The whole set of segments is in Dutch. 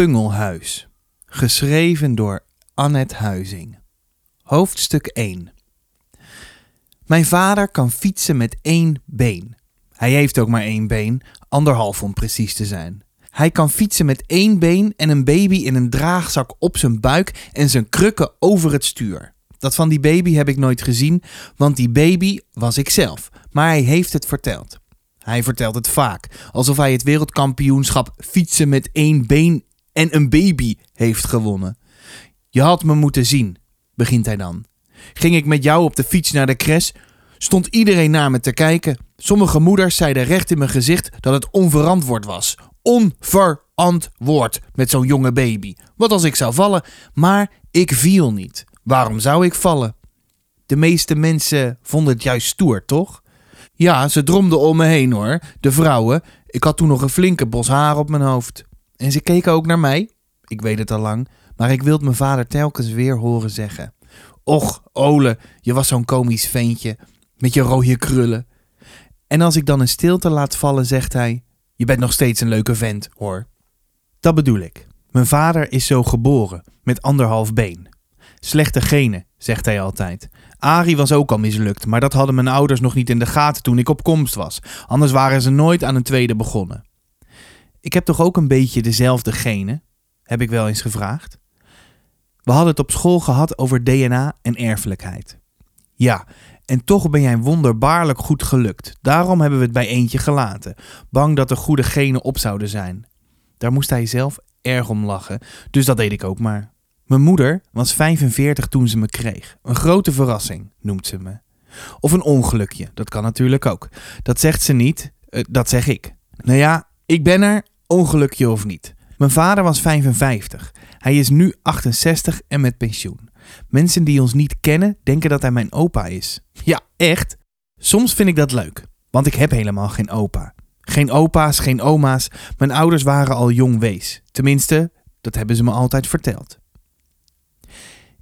Pungelhuis. Geschreven door Annette Huizing. Hoofdstuk 1. Mijn vader kan fietsen met één been. Hij heeft ook maar één been, anderhalf om precies te zijn. Hij kan fietsen met één been en een baby in een draagzak op zijn buik en zijn krukken over het stuur. Dat van die baby heb ik nooit gezien, want die baby was ik zelf. Maar hij heeft het verteld. Hij vertelt het vaak, alsof hij het wereldkampioenschap fietsen met één been en een baby heeft gewonnen. Je had me moeten zien, begint hij dan. Ging ik met jou op de fiets naar de crash, stond iedereen naar me te kijken. Sommige moeders zeiden recht in mijn gezicht dat het onverantwoord was. Onverantwoord met zo'n jonge baby. Wat als ik zou vallen? Maar ik viel niet. Waarom zou ik vallen? De meeste mensen vonden het juist stoer, toch? Ja, ze dromden om me heen hoor, de vrouwen. Ik had toen nog een flinke bos haar op mijn hoofd. En ze keken ook naar mij. Ik weet het al lang, maar ik wilde mijn vader telkens weer horen zeggen. Och, Ole, je was zo'n komisch ventje, met je rode krullen. En als ik dan een stilte laat vallen, zegt hij: Je bent nog steeds een leuke vent, hoor. Dat bedoel ik. Mijn vader is zo geboren, met anderhalf been. Slechte genen, zegt hij altijd. Arie was ook al mislukt, maar dat hadden mijn ouders nog niet in de gaten toen ik op komst was. Anders waren ze nooit aan een tweede begonnen. Ik heb toch ook een beetje dezelfde genen? Heb ik wel eens gevraagd. We hadden het op school gehad over DNA en erfelijkheid. Ja, en toch ben jij wonderbaarlijk goed gelukt. Daarom hebben we het bij eentje gelaten, bang dat er goede genen op zouden zijn. Daar moest hij zelf erg om lachen, dus dat deed ik ook maar. Mijn moeder was 45 toen ze me kreeg. Een grote verrassing, noemt ze me. Of een ongelukje, dat kan natuurlijk ook. Dat zegt ze niet, eh, dat zeg ik. Nou ja, ik ben er, ongelukje of niet. Mijn vader was 55. Hij is nu 68 en met pensioen. Mensen die ons niet kennen, denken dat hij mijn opa is. Ja, echt? Soms vind ik dat leuk, want ik heb helemaal geen opa. Geen opa's, geen oma's. Mijn ouders waren al jong wees. Tenminste, dat hebben ze me altijd verteld.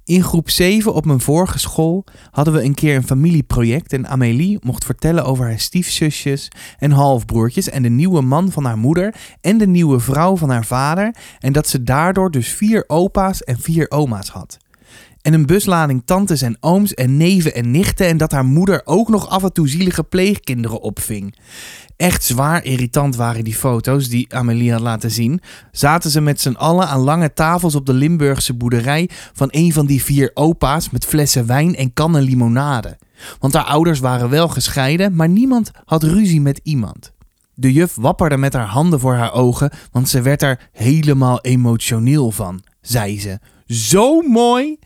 In groep 7 op mijn vorige school hadden we een keer een familieproject en Amélie mocht vertellen over haar stiefzusjes en halfbroertjes en de nieuwe man van haar moeder en de nieuwe vrouw van haar vader en dat ze daardoor dus vier opa's en vier oma's had. En een buslading tantes en ooms en neven en nichten en dat haar moeder ook nog af en toe zielige pleegkinderen opving. Echt zwaar irritant waren die foto's die Amelie had laten zien. Zaten ze met z'n allen aan lange tafels op de Limburgse boerderij van een van die vier opa's met flessen wijn en kannen limonade. Want haar ouders waren wel gescheiden, maar niemand had ruzie met iemand. De juf wapperde met haar handen voor haar ogen, want ze werd er helemaal emotioneel van, zei ze. Zo mooi!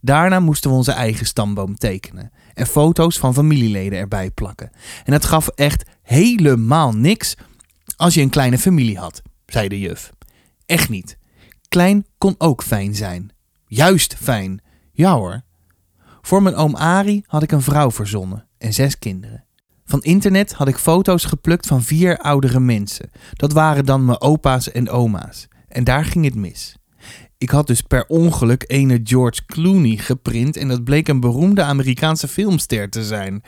Daarna moesten we onze eigen stamboom tekenen en foto's van familieleden erbij plakken. En het gaf echt helemaal niks als je een kleine familie had, zei de juf. Echt niet. Klein kon ook fijn zijn. Juist fijn. Ja hoor. Voor mijn oom Ari had ik een vrouw verzonnen en zes kinderen. Van internet had ik foto's geplukt van vier oudere mensen. Dat waren dan mijn opa's en oma's. En daar ging het mis. Ik had dus per ongeluk ene George Clooney geprint en dat bleek een beroemde Amerikaanse filmster te zijn.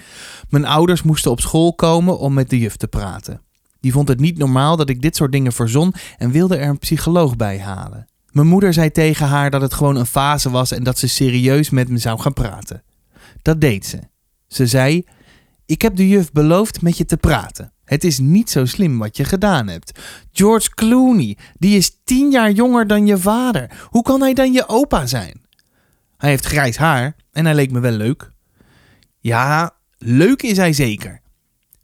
Mijn ouders moesten op school komen om met de juf te praten. Die vond het niet normaal dat ik dit soort dingen verzon en wilde er een psycholoog bij halen. Mijn moeder zei tegen haar dat het gewoon een fase was en dat ze serieus met me zou gaan praten. Dat deed ze. Ze zei: Ik heb de juf beloofd met je te praten. Het is niet zo slim wat je gedaan hebt. George Clooney, die is tien jaar jonger dan je vader. Hoe kan hij dan je opa zijn? Hij heeft grijs haar en hij leek me wel leuk. Ja, leuk is hij zeker.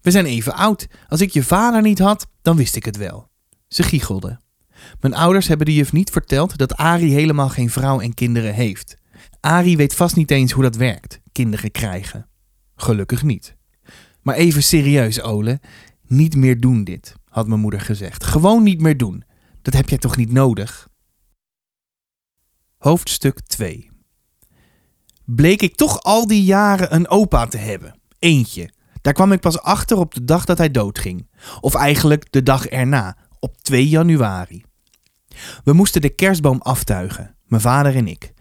We zijn even oud. Als ik je vader niet had, dan wist ik het wel. Ze giechelde. Mijn ouders hebben de juf niet verteld dat Ari helemaal geen vrouw en kinderen heeft. Ari weet vast niet eens hoe dat werkt, kinderen krijgen. Gelukkig niet. Maar even serieus, Ole. Niet meer doen dit, had mijn moeder gezegd. Gewoon niet meer doen. Dat heb jij toch niet nodig? Hoofdstuk 2 Bleek ik toch al die jaren een opa te hebben. Eentje. Daar kwam ik pas achter op de dag dat hij doodging. Of eigenlijk de dag erna, op 2 januari. We moesten de kerstboom aftuigen, mijn vader en ik.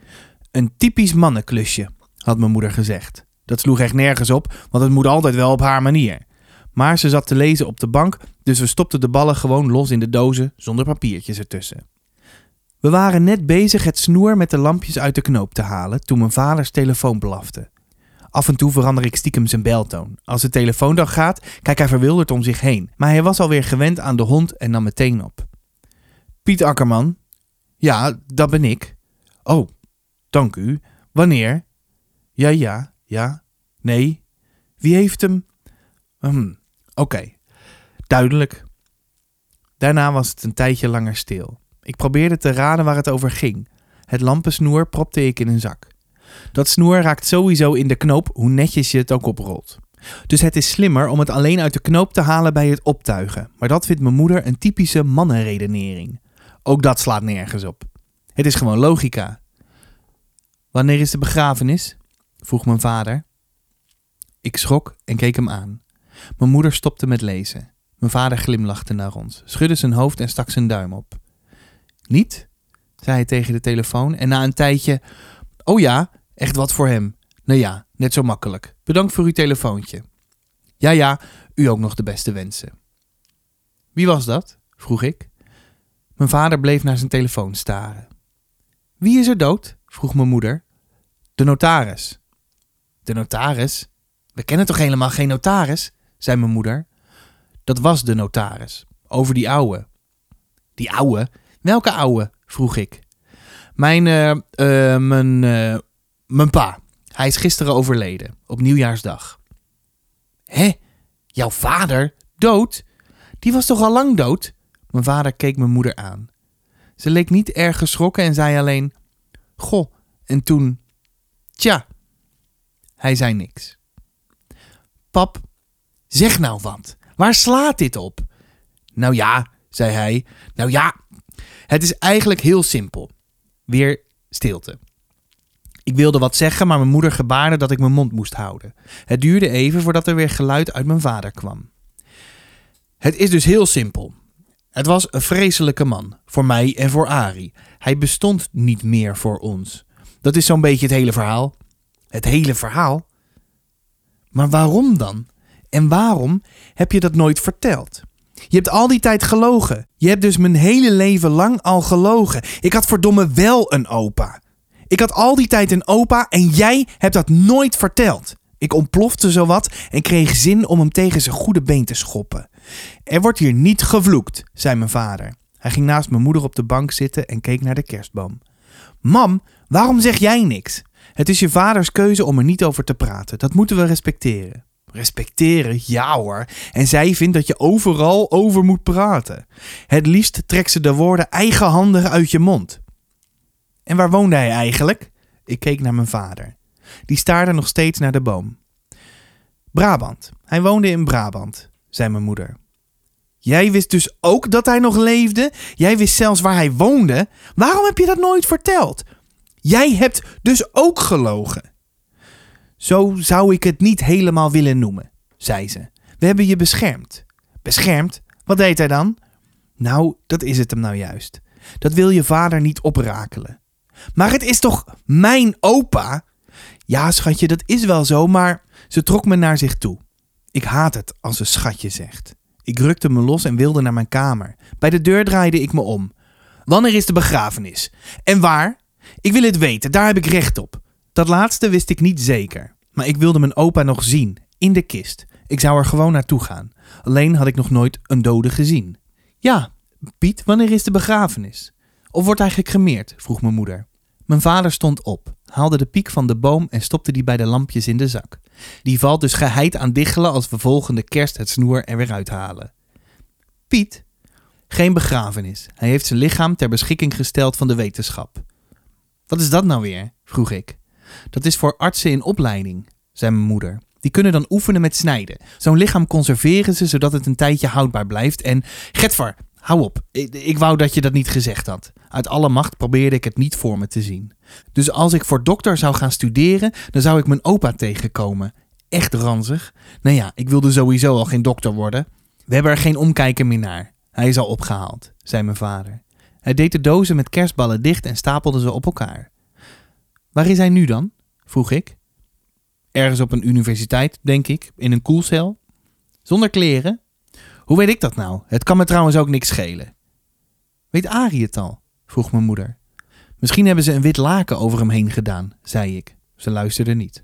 Een typisch mannenklusje, had mijn moeder gezegd. Dat sloeg echt nergens op, want het moet altijd wel op haar manier. Maar ze zat te lezen op de bank, dus we stopten de ballen gewoon los in de dozen zonder papiertjes ertussen. We waren net bezig het snoer met de lampjes uit de knoop te halen toen mijn vaders telefoon blafte. Af en toe verander ik stiekem zijn beltoon. Als de telefoon dan gaat, kijkt hij verwilderd om zich heen. Maar hij was alweer gewend aan de hond en nam meteen op. Piet Akkerman? Ja, dat ben ik. Oh, dank u. Wanneer? Ja, ja, ja. Nee. Wie heeft hem? Hm, oké. Duidelijk. Daarna was het een tijdje langer stil. Ik probeerde te raden waar het over ging. Het lampensnoer propte ik in een zak. Dat snoer raakt sowieso in de knoop, hoe netjes je het ook oprolt. Dus het is slimmer om het alleen uit de knoop te halen bij het optuigen. Maar dat vindt mijn moeder een typische mannenredenering. Ook dat slaat nergens op. Het is gewoon logica. Wanneer is de begrafenis? vroeg mijn vader. Ik schrok en keek hem aan. Mijn moeder stopte met lezen. Mijn vader glimlachte naar ons, schudde zijn hoofd en stak zijn duim op. Niet? zei hij tegen de telefoon en na een tijdje. Oh ja, echt wat voor hem. Nou ja, net zo makkelijk. Bedankt voor uw telefoontje. Ja, ja, u ook nog de beste wensen. Wie was dat? vroeg ik. Mijn vader bleef naar zijn telefoon staren. Wie is er dood? vroeg mijn moeder. De notaris. De notaris? We kennen toch helemaal geen notaris? Zei mijn moeder. Dat was de notaris. Over die ouwe. Die ouwe? Welke ouwe? vroeg ik. Mijn, uh, uh, mijn, uh, mijn pa. Hij is gisteren overleden, op nieuwjaarsdag. Hé? Jouw vader? Dood? Die was toch al lang dood? Mijn vader keek mijn moeder aan. Ze leek niet erg geschrokken en zei alleen: Goh, en toen. Tja. Hij zei niks. Pap, zeg nou wat. Waar slaat dit op? Nou ja, zei hij. Nou ja, het is eigenlijk heel simpel. Weer stilte. Ik wilde wat zeggen, maar mijn moeder gebaarde dat ik mijn mond moest houden. Het duurde even voordat er weer geluid uit mijn vader kwam. Het is dus heel simpel. Het was een vreselijke man, voor mij en voor Ari. Hij bestond niet meer voor ons. Dat is zo'n beetje het hele verhaal. Het hele verhaal? Maar waarom dan? En waarom heb je dat nooit verteld? Je hebt al die tijd gelogen. Je hebt dus mijn hele leven lang al gelogen. Ik had verdomme wel een opa. Ik had al die tijd een opa en jij hebt dat nooit verteld. Ik ontplofte zowat en kreeg zin om hem tegen zijn goede been te schoppen. Er wordt hier niet gevloekt, zei mijn vader. Hij ging naast mijn moeder op de bank zitten en keek naar de kerstboom. Mam, waarom zeg jij niks? Het is je vaders keuze om er niet over te praten. Dat moeten we respecteren. Respecteren, ja hoor. En zij vindt dat je overal over moet praten. Het liefst trekt ze de woorden eigenhandig uit je mond. En waar woonde hij eigenlijk? Ik keek naar mijn vader. Die staarde nog steeds naar de boom. Brabant. Hij woonde in Brabant, zei mijn moeder. Jij wist dus ook dat hij nog leefde? Jij wist zelfs waar hij woonde? Waarom heb je dat nooit verteld? Jij hebt dus ook gelogen. Zo zou ik het niet helemaal willen noemen, zei ze. We hebben je beschermd. Beschermd? Wat deed hij dan? Nou, dat is het hem nou juist. Dat wil je vader niet oprakelen. Maar het is toch mijn opa? Ja, schatje, dat is wel zo, maar ze trok me naar zich toe. Ik haat het als ze schatje zegt. Ik rukte me los en wilde naar mijn kamer. Bij de deur draaide ik me om. Wanneer is de begrafenis? En waar? Ik wil het weten, daar heb ik recht op. Dat laatste wist ik niet zeker. Maar ik wilde mijn opa nog zien, in de kist. Ik zou er gewoon naartoe gaan. Alleen had ik nog nooit een dode gezien. Ja, Piet, wanneer is de begrafenis? Of wordt hij gecremeerd? vroeg mijn moeder. Mijn vader stond op, haalde de piek van de boom en stopte die bij de lampjes in de zak. Die valt dus geheid aan diggelen als we volgende kerst het snoer er weer uithalen. Piet? Geen begrafenis. Hij heeft zijn lichaam ter beschikking gesteld van de wetenschap. Wat is dat nou weer? vroeg ik. Dat is voor artsen in opleiding, zei mijn moeder. Die kunnen dan oefenen met snijden. Zo'n lichaam conserveren ze zodat het een tijdje houdbaar blijft. En Getvar, hou op. Ik, wou dat je dat niet gezegd had. Uit alle macht probeerde ik het niet voor me te zien. Dus als ik voor dokter zou gaan studeren, dan zou ik mijn opa tegenkomen. Echt ranzig. Nou ja, ik wilde sowieso al geen dokter worden. We hebben er geen omkijken meer naar. Hij is al opgehaald, zei mijn vader. Hij deed de dozen met kerstballen dicht en stapelde ze op elkaar. Waar is hij nu dan? vroeg ik. Ergens op een universiteit, denk ik, in een koelcel. Zonder kleren? Hoe weet ik dat nou? Het kan me trouwens ook niks schelen. Weet Arie het al? vroeg mijn moeder. Misschien hebben ze een wit laken over hem heen gedaan, zei ik. Ze luisterde niet.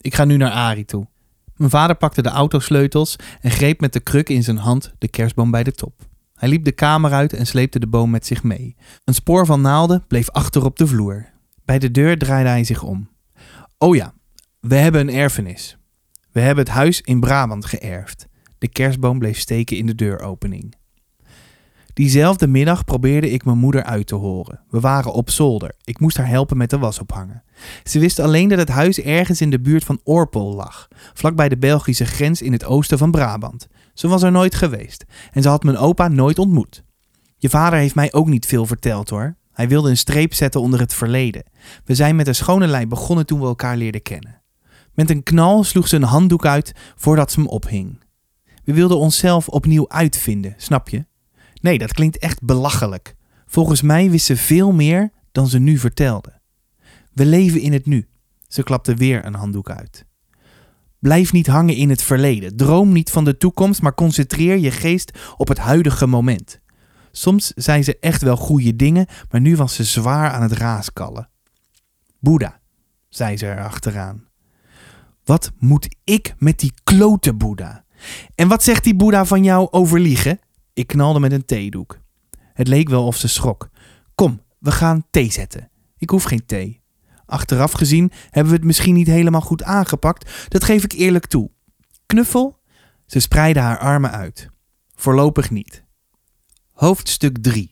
Ik ga nu naar Ari toe. Mijn vader pakte de autosleutels en greep met de kruk in zijn hand de kerstboom bij de top. Hij liep de kamer uit en sleepte de boom met zich mee. Een spoor van naalden bleef achter op de vloer. Bij de deur draaide hij zich om. Oh ja, we hebben een erfenis. We hebben het huis in Brabant geërfd. De kerstboom bleef steken in de deuropening. Diezelfde middag probeerde ik mijn moeder uit te horen. We waren op zolder. Ik moest haar helpen met de was ophangen. Ze wist alleen dat het huis ergens in de buurt van Orpel lag, vlakbij de Belgische grens in het oosten van Brabant. Ze was er nooit geweest en ze had mijn opa nooit ontmoet. Je vader heeft mij ook niet veel verteld hoor. Hij wilde een streep zetten onder het verleden. We zijn met een schone lei begonnen toen we elkaar leerden kennen. Met een knal sloeg ze een handdoek uit voordat ze hem ophing. We wilden onszelf opnieuw uitvinden, snap je? Nee, dat klinkt echt belachelijk. Volgens mij wist ze veel meer dan ze nu vertelde. We leven in het nu. Ze klapte weer een handdoek uit. Blijf niet hangen in het verleden. Droom niet van de toekomst, maar concentreer je geest op het huidige moment. Soms zei ze echt wel goede dingen, maar nu was ze zwaar aan het raaskallen. Boeddha, zei ze erachteraan. Wat moet ik met die klote Boeddha? En wat zegt die Boeddha van jou over liegen? Ik knalde met een theedoek. Het leek wel of ze schrok. Kom, we gaan thee zetten. Ik hoef geen thee. Achteraf gezien hebben we het misschien niet helemaal goed aangepakt, dat geef ik eerlijk toe. Knuffel? Ze spreidde haar armen uit. Voorlopig niet. Hoofdstuk 3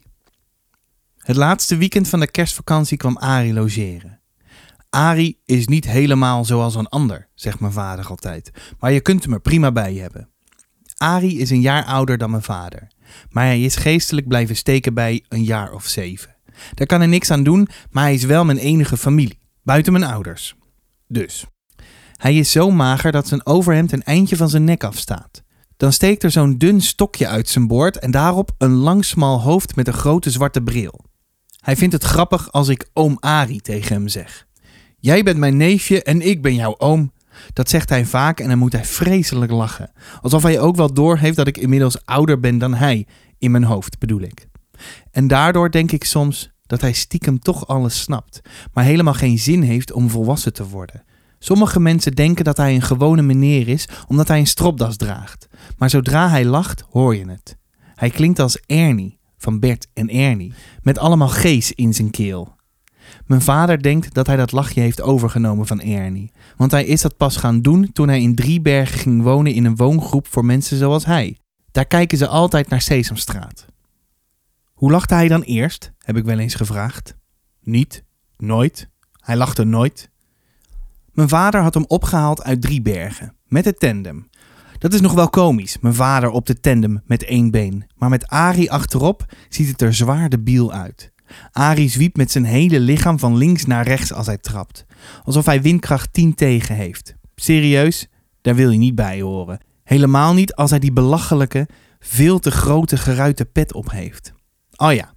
Het laatste weekend van de kerstvakantie kwam Ari logeren. Ari is niet helemaal zoals een ander, zegt mijn vader altijd, maar je kunt hem er prima bij hebben. Ari is een jaar ouder dan mijn vader, maar hij is geestelijk blijven steken bij een jaar of zeven. Daar kan hij niks aan doen, maar hij is wel mijn enige familie, buiten mijn ouders. Dus. Hij is zo mager dat zijn overhemd een eindje van zijn nek afstaat. Dan steekt er zo'n dun stokje uit zijn boord en daarop een lang smal hoofd met een grote zwarte bril. Hij vindt het grappig als ik oom Ari tegen hem zeg. Jij bent mijn neefje en ik ben jouw oom. Dat zegt hij vaak en dan moet hij vreselijk lachen. Alsof hij ook wel doorheeft dat ik inmiddels ouder ben dan hij. In mijn hoofd bedoel ik. En daardoor denk ik soms dat hij stiekem toch alles snapt, maar helemaal geen zin heeft om volwassen te worden. Sommige mensen denken dat hij een gewone meneer is omdat hij een stropdas draagt. Maar zodra hij lacht, hoor je het. Hij klinkt als Ernie van Bert en Ernie, met allemaal G's in zijn keel. Mijn vader denkt dat hij dat lachje heeft overgenomen van Ernie, want hij is dat pas gaan doen toen hij in Driebergen ging wonen in een woongroep voor mensen zoals hij. Daar kijken ze altijd naar Sesamstraat. Hoe lachte hij dan eerst? heb ik wel eens gevraagd. Niet, nooit. Hij lachte nooit. Mijn vader had hem opgehaald uit Driebergen, met het tandem. Dat is nog wel komisch, mijn vader op de tandem met één been. Maar met Ari achterop ziet het er zwaar debiel uit. Ari zwiept met zijn hele lichaam van links naar rechts als hij trapt. Alsof hij windkracht 10 tegen heeft. Serieus, daar wil je niet bij horen. Helemaal niet als hij die belachelijke, veel te grote geruite pet op heeft. Oh ja,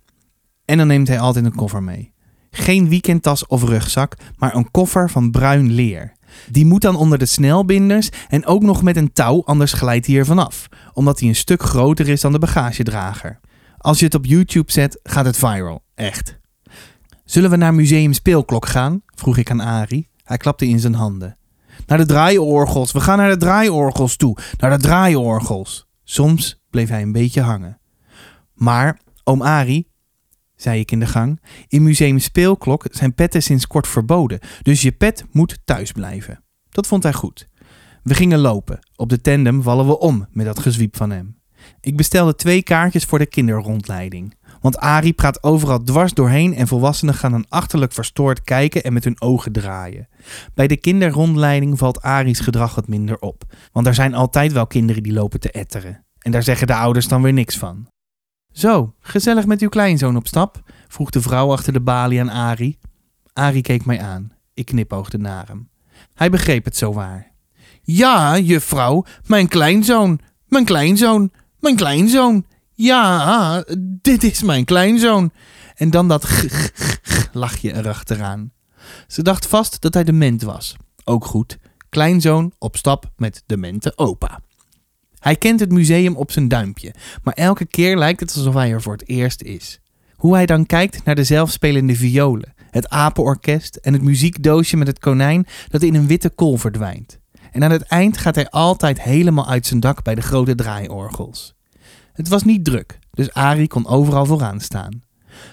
en dan neemt hij altijd een koffer mee. Geen weekendtas of rugzak, maar een koffer van bruin leer. Die moet dan onder de snelbinders en ook nog met een touw, anders glijdt hij er vanaf, omdat hij een stuk groter is dan de bagagedrager. Als je het op YouTube zet, gaat het viral. Echt. Zullen we naar Museum Speelklok gaan? vroeg ik aan Ari. Hij klapte in zijn handen. Naar de draaiorgels. We gaan naar de draaiorgels toe. Naar de draaiorgels. Soms bleef hij een beetje hangen. Maar, oom Ari, zei ik in de gang, in Museum Speelklok zijn petten sinds kort verboden. Dus je pet moet thuis blijven. Dat vond hij goed. We gingen lopen. Op de tandem vallen we om met dat gezwiep van hem. Ik bestelde twee kaartjes voor de kinderrondleiding. Want Ari praat overal dwars doorheen en volwassenen gaan dan achterlijk verstoord kijken en met hun ogen draaien. Bij de kinderrondleiding valt Ari's gedrag wat minder op. Want er zijn altijd wel kinderen die lopen te etteren. En daar zeggen de ouders dan weer niks van. Zo, gezellig met uw kleinzoon op stap? vroeg de vrouw achter de balie aan Ari. Ari keek mij aan. Ik knipoogde naar hem. Hij begreep het zo waar. Ja, juffrouw, mijn kleinzoon, mijn kleinzoon, mijn kleinzoon. Ja, dit is mijn kleinzoon. En dan dat g, g, lachje erachteraan. Ze dacht vast dat hij dement was. Ook goed. Kleinzoon op stap met demente opa. Hij kent het museum op zijn duimpje, maar elke keer lijkt het alsof hij er voor het eerst is. Hoe hij dan kijkt naar de zelfspelende violen, het apenorkest en het muziekdoosje met het konijn dat in een witte kool verdwijnt. En aan het eind gaat hij altijd helemaal uit zijn dak bij de grote draaiorgels. Het was niet druk, dus Arie kon overal vooraan staan.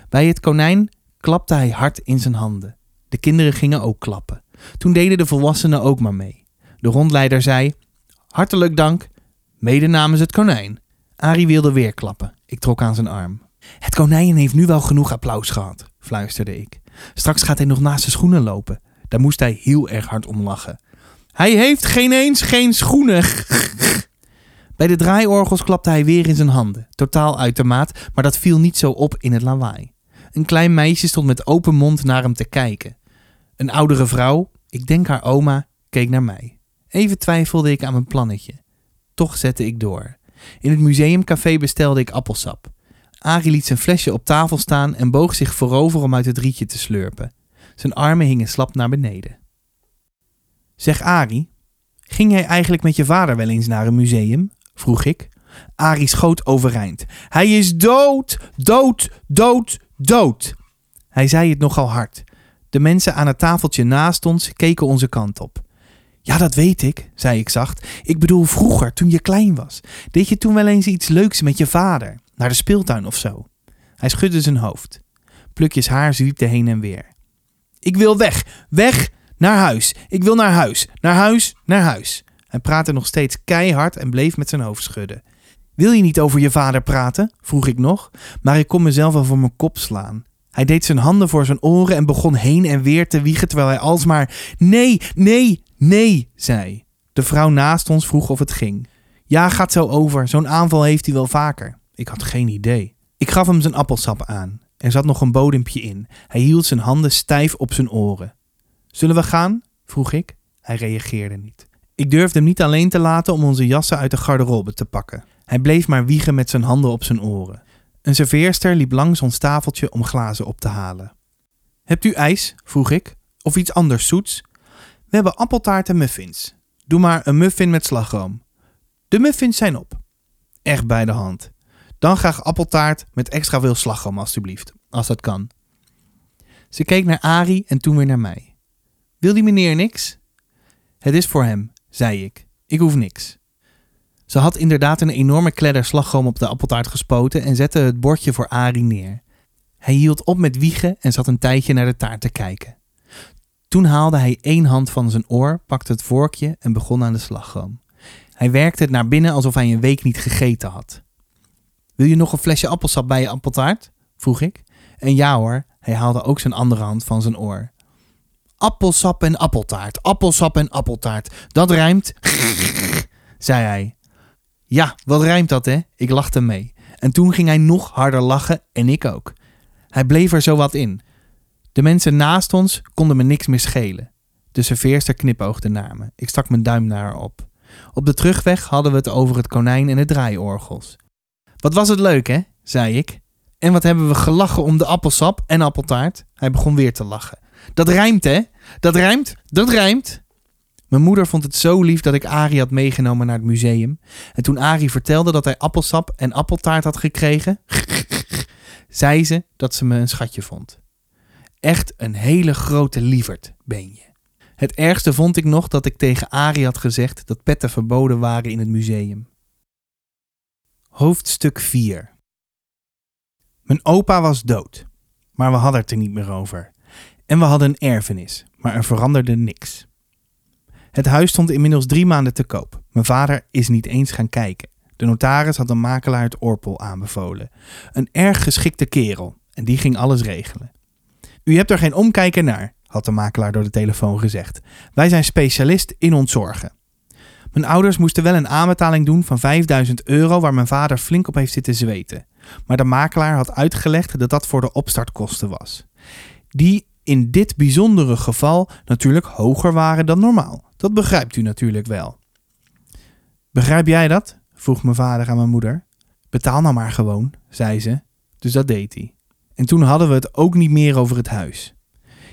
Bij het konijn klapte hij hard in zijn handen. De kinderen gingen ook klappen. Toen deden de volwassenen ook maar mee. De rondleider zei: Hartelijk dank, mede namens het konijn. Arie wilde weer klappen. Ik trok aan zijn arm. Het konijn heeft nu wel genoeg applaus gehad, fluisterde ik. Straks gaat hij nog naast zijn schoenen lopen. Daar moest hij heel erg hard om lachen. Hij heeft geen eens geen schoenen. Bij de draaiorgels klapte hij weer in zijn handen, totaal uit de maat, maar dat viel niet zo op in het lawaai. Een klein meisje stond met open mond naar hem te kijken. Een oudere vrouw, ik denk haar oma, keek naar mij. Even twijfelde ik aan mijn plannetje. Toch zette ik door. In het museumcafé bestelde ik appelsap. Arie liet zijn flesje op tafel staan en boog zich voorover om uit het rietje te slurpen. Zijn armen hingen slap naar beneden. Zeg Arie, ging jij eigenlijk met je vader wel eens naar een museum? vroeg ik. Arie schoot overeind. Hij is dood, dood, dood, dood. Hij zei het nogal hard. De mensen aan het tafeltje naast ons keken onze kant op. Ja, dat weet ik, zei ik zacht. Ik bedoel vroeger, toen je klein was. Deed je toen wel eens iets leuks met je vader? Naar de speeltuin of zo? Hij schudde zijn hoofd. Plukjes haar zwiepte heen en weer. Ik wil weg, weg, naar huis. Ik wil naar huis, naar huis, naar huis. Hij praatte nog steeds keihard en bleef met zijn hoofd schudden. Wil je niet over je vader praten? vroeg ik nog, maar ik kon mezelf wel voor mijn kop slaan. Hij deed zijn handen voor zijn oren en begon heen en weer te wiegen terwijl hij alsmaar nee, nee, nee zei. De vrouw naast ons vroeg of het ging. Ja, gaat zo over. Zo'n aanval heeft hij wel vaker. Ik had geen idee. Ik gaf hem zijn appelsap aan. Er zat nog een bodempje in. Hij hield zijn handen stijf op zijn oren. Zullen we gaan? vroeg ik. Hij reageerde niet. Ik durfde hem niet alleen te laten om onze jassen uit de garderobe te pakken. Hij bleef maar wiegen met zijn handen op zijn oren. Een serveerster liep langs ons tafeltje om glazen op te halen. Hebt u ijs? vroeg ik. Of iets anders zoets? We hebben appeltaart en muffins. Doe maar een muffin met slagroom. De muffins zijn op. Echt bij de hand. Dan graag appeltaart met extra veel slagroom, alstublieft, als dat kan. Ze keek naar Ari en toen weer naar mij. Wil die meneer niks? Het is voor hem, zei ik. Ik hoef niks. Ze had inderdaad een enorme kledder slagroom op de appeltaart gespoten en zette het bordje voor Ari neer. Hij hield op met wiegen en zat een tijdje naar de taart te kijken. Toen haalde hij één hand van zijn oor, pakte het vorkje en begon aan de slagroom. Hij werkte het naar binnen alsof hij een week niet gegeten had. Wil je nog een flesje appelsap bij je appeltaart? vroeg ik. En ja hoor, hij haalde ook zijn andere hand van zijn oor. Appelsap en appeltaart, appelsap en appeltaart, dat rijmt, zei hij. Ja, wat rijmt dat hè? Ik lachte mee. En toen ging hij nog harder lachen en ik ook. Hij bleef er zo wat in. De mensen naast ons konden me niks meer schelen. De serveerster knipoogde naar me. Ik stak mijn duim naar haar op. Op de terugweg hadden we het over het konijn en de draaiorgels. Wat was het leuk, hè? zei ik. En wat hebben we gelachen om de appelsap en appeltaart? Hij begon weer te lachen. Dat rijmt, hè? Dat rijmt, dat rijmt. Mijn moeder vond het zo lief dat ik Arie had meegenomen naar het museum. En toen Arie vertelde dat hij appelsap en appeltaart had gekregen, zei ze dat ze me een schatje vond. Echt een hele grote lieverd ben je. Het ergste vond ik nog dat ik tegen Arie had gezegd dat petten verboden waren in het museum. Hoofdstuk 4 Mijn opa was dood, maar we hadden het er niet meer over. En we hadden een erfenis, maar er veranderde niks. Het huis stond inmiddels drie maanden te koop. Mijn vader is niet eens gaan kijken. De notaris had een makelaar het oorpol aanbevolen. Een erg geschikte kerel, en die ging alles regelen. U hebt er geen omkijken naar, had de makelaar door de telefoon gezegd. Wij zijn specialist in ontzorgen. Mijn ouders moesten wel een aanbetaling doen van 5000 euro waar mijn vader flink op heeft zitten zweten. Maar de makelaar had uitgelegd dat dat voor de opstartkosten was. Die in dit bijzondere geval natuurlijk hoger waren dan normaal. Dat begrijpt u natuurlijk wel. Begrijp jij dat? vroeg mijn vader aan mijn moeder. Betaal nou maar gewoon, zei ze. Dus dat deed hij. En toen hadden we het ook niet meer over het huis.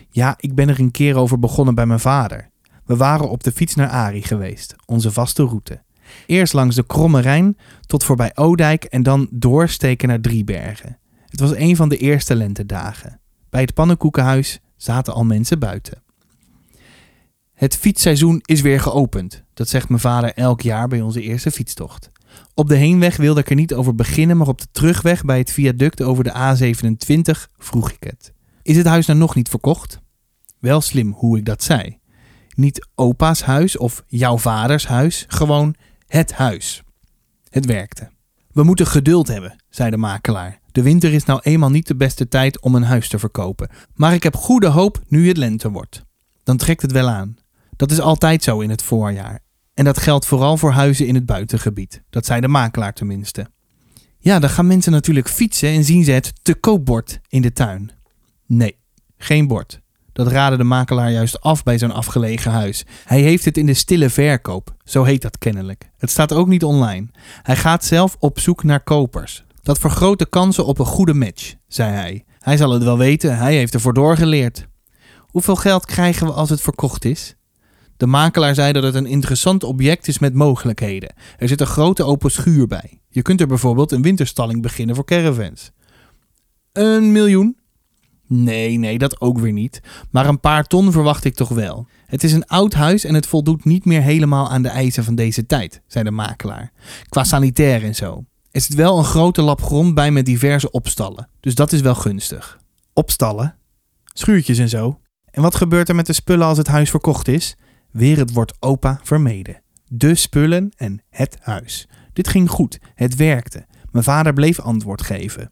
Ja, ik ben er een keer over begonnen bij mijn vader. We waren op de fiets naar Ari geweest, onze vaste route. Eerst langs de Kromme Rijn tot voorbij Oudijk en dan doorsteken naar Driebergen. Het was een van de eerste lentedagen. Bij het pannenkoekenhuis zaten al mensen buiten. Het fietsseizoen is weer geopend. Dat zegt mijn vader elk jaar bij onze eerste fietstocht. Op de heenweg wilde ik er niet over beginnen, maar op de terugweg bij het viaduct over de A27 vroeg ik het. Is het huis nou nog niet verkocht? Wel slim hoe ik dat zei. Niet opa's huis of jouw vaders huis, gewoon het huis. Het werkte. We moeten geduld hebben, zei de makelaar. De winter is nou eenmaal niet de beste tijd om een huis te verkopen. Maar ik heb goede hoop nu het lente wordt. Dan trekt het wel aan. Dat is altijd zo in het voorjaar. En dat geldt vooral voor huizen in het buitengebied. Dat zei de makelaar tenminste. Ja, dan gaan mensen natuurlijk fietsen en zien ze het te koopbord in de tuin. Nee, geen bord. Dat raadde de makelaar juist af bij zo'n afgelegen huis. Hij heeft het in de stille verkoop, zo heet dat kennelijk. Het staat ook niet online. Hij gaat zelf op zoek naar kopers. Dat vergroot de kansen op een goede match, zei hij. Hij zal het wel weten, hij heeft ervoor doorgeleerd. Hoeveel geld krijgen we als het verkocht is? De makelaar zei dat het een interessant object is met mogelijkheden. Er zit een grote open schuur bij. Je kunt er bijvoorbeeld een winterstalling beginnen voor caravans. Een miljoen? Nee, nee, dat ook weer niet. Maar een paar ton verwacht ik toch wel. Het is een oud huis en het voldoet niet meer helemaal aan de eisen van deze tijd, zei de makelaar. Qua sanitair en zo. Er zit wel een grote lap grond bij met diverse opstallen, dus dat is wel gunstig. Opstallen? Schuurtjes en zo. En wat gebeurt er met de spullen als het huis verkocht is? Weer het woord opa vermeden. De spullen en het huis. Dit ging goed, het werkte. Mijn vader bleef antwoord geven.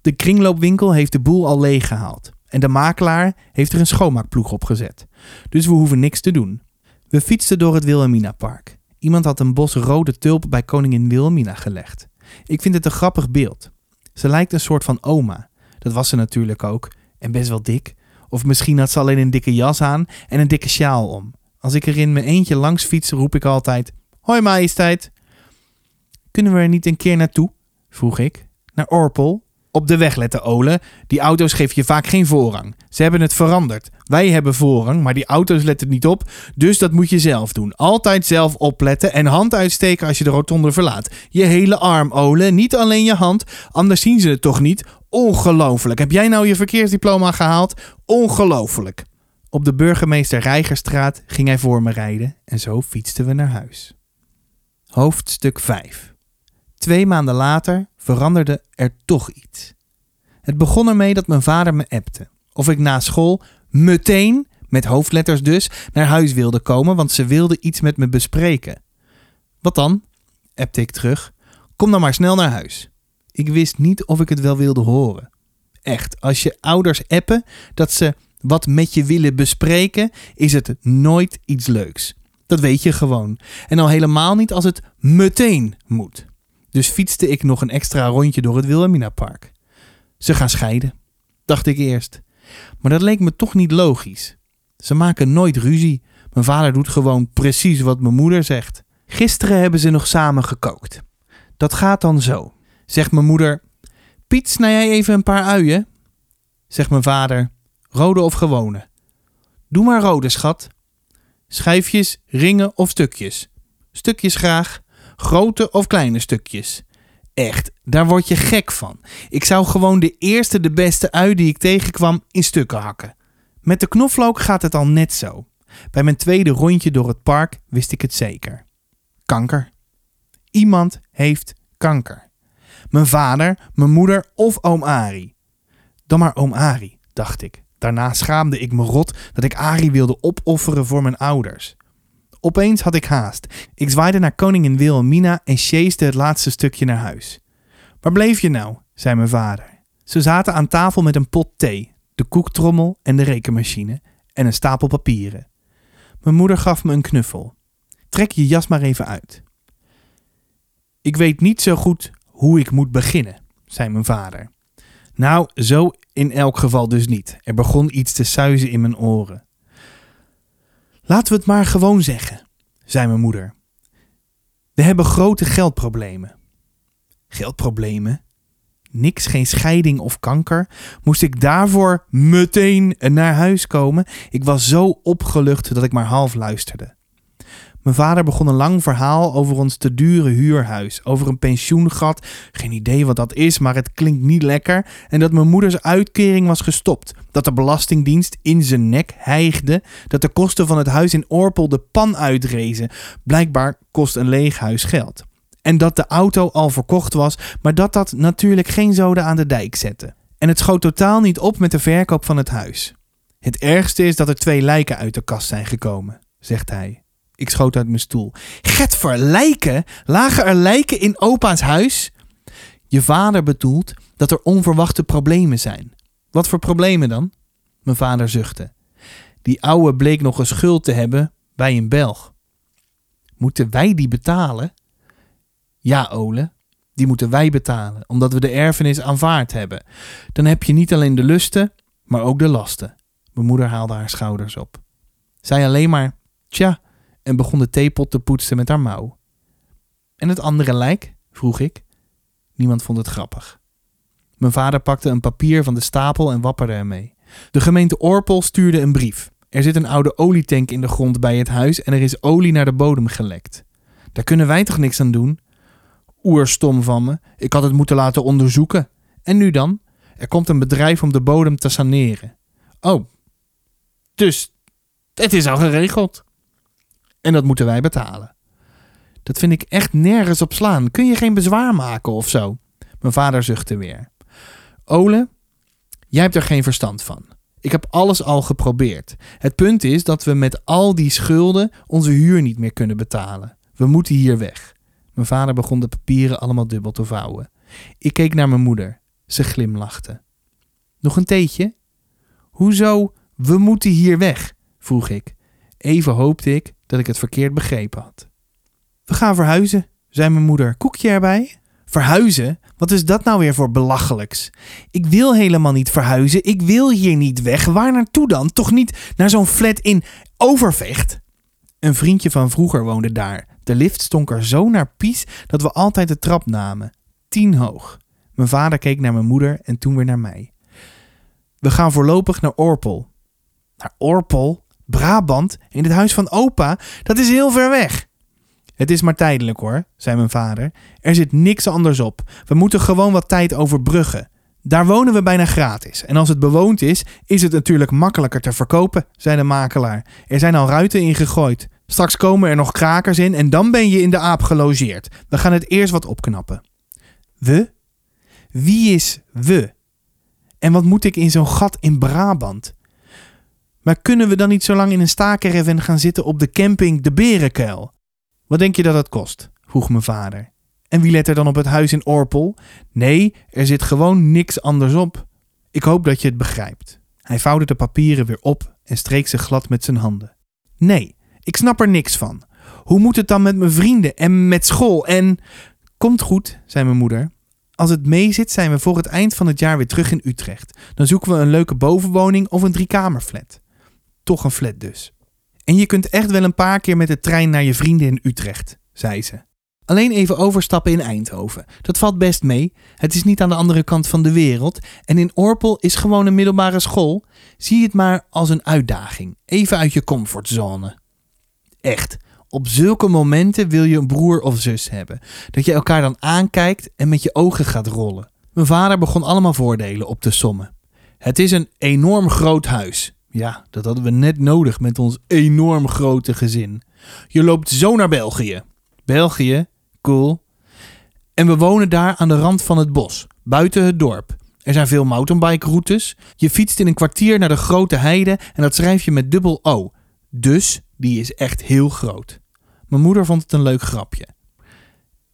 De kringloopwinkel heeft de boel al leeggehaald. En de makelaar heeft er een schoonmaakploeg op gezet. Dus we hoeven niks te doen. We fietsten door het Wilhelmina Park. Iemand had een bos rode tulp bij koningin Wilhelmina gelegd. Ik vind het een grappig beeld. Ze lijkt een soort van oma. Dat was ze natuurlijk ook. En best wel dik. Of misschien had ze alleen een dikke jas aan en een dikke sjaal om. Als ik er in mijn eentje langs fiets, roep ik altijd: Hoi majesteit. Kunnen we er niet een keer naartoe? vroeg ik. Naar Orpel? Op de weg letten, Ole. Die auto's geven je vaak geen voorrang. Ze hebben het veranderd. Wij hebben voorrang, maar die auto's letten niet op. Dus dat moet je zelf doen. Altijd zelf opletten en hand uitsteken als je de rotonde verlaat. Je hele arm, Ole. Niet alleen je hand. Anders zien ze het toch niet. Ongelooflijk. Heb jij nou je verkeersdiploma gehaald? Ongelooflijk. Op de burgemeester Rijgerstraat ging hij voor me rijden en zo fietsten we naar huis. Hoofdstuk 5 Twee maanden later veranderde er toch iets. Het begon ermee dat mijn vader me appte. Of ik na school meteen, met hoofdletters dus, naar huis wilde komen, want ze wilde iets met me bespreken. Wat dan? appte ik terug. Kom dan maar snel naar huis. Ik wist niet of ik het wel wilde horen. Echt, als je ouders appen dat ze wat met je willen bespreken, is het nooit iets leuks. Dat weet je gewoon. En al helemaal niet als het meteen moet. Dus fietste ik nog een extra rondje door het Wilhelmina Park. Ze gaan scheiden, dacht ik eerst. Maar dat leek me toch niet logisch. Ze maken nooit ruzie. Mijn vader doet gewoon precies wat mijn moeder zegt. Gisteren hebben ze nog samen gekookt. Dat gaat dan zo. Zegt mijn moeder: Piet, snij jij even een paar uien? Zegt mijn vader: Rode of gewone? Doe maar rode, schat. Schijfjes, ringen of stukjes? Stukjes graag. Grote of kleine stukjes? Echt, daar word je gek van. Ik zou gewoon de eerste, de beste ui die ik tegenkwam in stukken hakken. Met de knoflook gaat het al net zo. Bij mijn tweede rondje door het park wist ik het zeker. Kanker. Iemand heeft kanker. Mijn vader, mijn moeder of oom Ari. Dan maar oom Ari, dacht ik. Daarna schaamde ik me rot dat ik Ari wilde opofferen voor mijn ouders. Opeens had ik haast. Ik zwaaide naar koningin Wilhelmina en sjeesde het laatste stukje naar huis. Waar bleef je nou? zei mijn vader. Ze zaten aan tafel met een pot thee, de koektrommel en de rekenmachine en een stapel papieren. Mijn moeder gaf me een knuffel. Trek je jas maar even uit. Ik weet niet zo goed hoe ik moet beginnen, zei mijn vader. Nou, zo in elk geval dus niet. Er begon iets te suizen in mijn oren. Laten we het maar gewoon zeggen, zei mijn moeder. We hebben grote geldproblemen. Geldproblemen? Niks, geen scheiding of kanker. Moest ik daarvoor meteen naar huis komen? Ik was zo opgelucht dat ik maar half luisterde. Mijn vader begon een lang verhaal over ons te dure huurhuis, over een pensioengat, geen idee wat dat is, maar het klinkt niet lekker, en dat mijn moeders uitkering was gestopt, dat de belastingdienst in zijn nek hijgde, dat de kosten van het huis in Orpel de pan uitrezen. Blijkbaar kost een leeg huis geld. En dat de auto al verkocht was, maar dat dat natuurlijk geen zoden aan de dijk zette. En het schoot totaal niet op met de verkoop van het huis. Het ergste is dat er twee lijken uit de kast zijn gekomen, zegt hij. Ik schoot uit mijn stoel. Get voor lijken? Lagen er lijken in opa's huis? Je vader bedoelt dat er onverwachte problemen zijn. Wat voor problemen dan? Mijn vader zuchtte. Die ouwe bleek nog een schuld te hebben bij een Belg. Moeten wij die betalen? Ja, Ole, die moeten wij betalen, omdat we de erfenis aanvaard hebben. Dan heb je niet alleen de lusten, maar ook de lasten. Mijn moeder haalde haar schouders op. Zij alleen maar, tja, en begon de theepot te poetsen met haar mouw. En het andere lijk? vroeg ik. Niemand vond het grappig. Mijn vader pakte een papier van de stapel en wapperde ermee. De gemeente Orpel stuurde een brief. Er zit een oude olietank in de grond bij het huis en er is olie naar de bodem gelekt. Daar kunnen wij toch niks aan doen? Oerstom van me. Ik had het moeten laten onderzoeken. En nu dan? Er komt een bedrijf om de bodem te saneren. Oh, dus het is al geregeld. En dat moeten wij betalen. Dat vind ik echt nergens op slaan. Kun je geen bezwaar maken of zo? Mijn vader zuchtte weer. Ole, jij hebt er geen verstand van. Ik heb alles al geprobeerd. Het punt is dat we met al die schulden onze huur niet meer kunnen betalen. We moeten hier weg. Mijn vader begon de papieren allemaal dubbel te vouwen. Ik keek naar mijn moeder. Ze glimlachte. Nog een theetje? Hoezo, we moeten hier weg? vroeg ik. Even hoopte ik dat ik het verkeerd begrepen had. We gaan verhuizen, zei mijn moeder. Koekje erbij? Verhuizen? Wat is dat nou weer voor belachelijks? Ik wil helemaal niet verhuizen. Ik wil hier niet weg. Waar naartoe dan? Toch niet naar zo'n flat in Overvecht? Een vriendje van vroeger woonde daar. De lift stonk er zo naar pies dat we altijd de trap namen. Tien hoog. Mijn vader keek naar mijn moeder en toen weer naar mij. We gaan voorlopig naar Orpel. Naar Orpel? Brabant? In het huis van opa? Dat is heel ver weg. Het is maar tijdelijk hoor, zei mijn vader. Er zit niks anders op. We moeten gewoon wat tijd overbruggen. Daar wonen we bijna gratis. En als het bewoond is, is het natuurlijk makkelijker te verkopen, zei de makelaar. Er zijn al ruiten ingegooid. Straks komen er nog krakers in en dan ben je in de aap gelogeerd. We gaan het eerst wat opknappen. We? Wie is we? En wat moet ik in zo'n gat in Brabant? Maar kunnen we dan niet zo lang in een staakerven gaan zitten op de camping De Berenkuil? Wat denk je dat het kost? vroeg mijn vader. En wie let er dan op het huis in Orpel? Nee, er zit gewoon niks anders op. Ik hoop dat je het begrijpt. Hij vouwde de papieren weer op en streek ze glad met zijn handen. Nee, ik snap er niks van. Hoe moet het dan met mijn vrienden en met school en. Komt goed, zei mijn moeder. Als het meezit, zijn we voor het eind van het jaar weer terug in Utrecht. Dan zoeken we een leuke bovenwoning of een driekamerflat. Toch een flat dus. En je kunt echt wel een paar keer met de trein naar je vrienden in Utrecht, zei ze. Alleen even overstappen in Eindhoven. Dat valt best mee. Het is niet aan de andere kant van de wereld. En in Orpel is gewoon een middelbare school. Zie het maar als een uitdaging. Even uit je comfortzone. Echt. Op zulke momenten wil je een broer of zus hebben. Dat je elkaar dan aankijkt en met je ogen gaat rollen. Mijn vader begon allemaal voordelen op te sommen. Het is een enorm groot huis. Ja, dat hadden we net nodig met ons enorm grote gezin. Je loopt zo naar België. België? Cool. En we wonen daar aan de rand van het bos, buiten het dorp. Er zijn veel mountainbike routes. Je fietst in een kwartier naar de grote heide en dat schrijf je met dubbel O. Dus die is echt heel groot. Mijn moeder vond het een leuk grapje.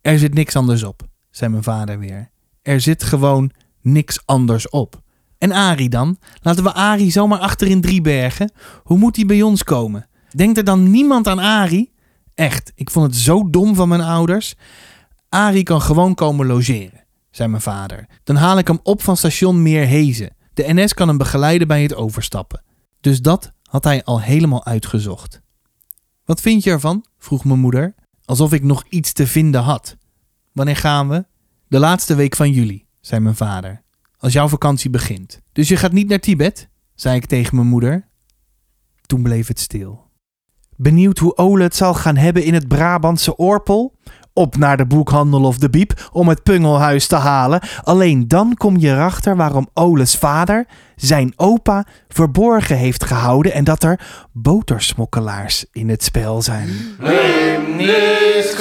Er zit niks anders op, zei mijn vader weer. Er zit gewoon niks anders op. En Ari dan? Laten we Ari zomaar achter in Driebergen? Hoe moet hij bij ons komen? Denkt er dan niemand aan Ari? Echt, ik vond het zo dom van mijn ouders. Ari kan gewoon komen logeren, zei mijn vader. Dan haal ik hem op van station Meerhezen. De NS kan hem begeleiden bij het overstappen. Dus dat had hij al helemaal uitgezocht. Wat vind je ervan? vroeg mijn moeder, alsof ik nog iets te vinden had. Wanneer gaan we? De laatste week van juli, zei mijn vader. Als jouw vakantie begint. Dus je gaat niet naar Tibet? zei ik tegen mijn moeder. Toen bleef het stil. Benieuwd hoe Ole het zal gaan hebben in het Brabantse Orpel? Op naar de boekhandel of de biep om het pungelhuis te halen. Alleen dan kom je erachter waarom Ole's vader zijn opa verborgen heeft gehouden en dat er botersmokkelaars in het spel zijn. Neem niet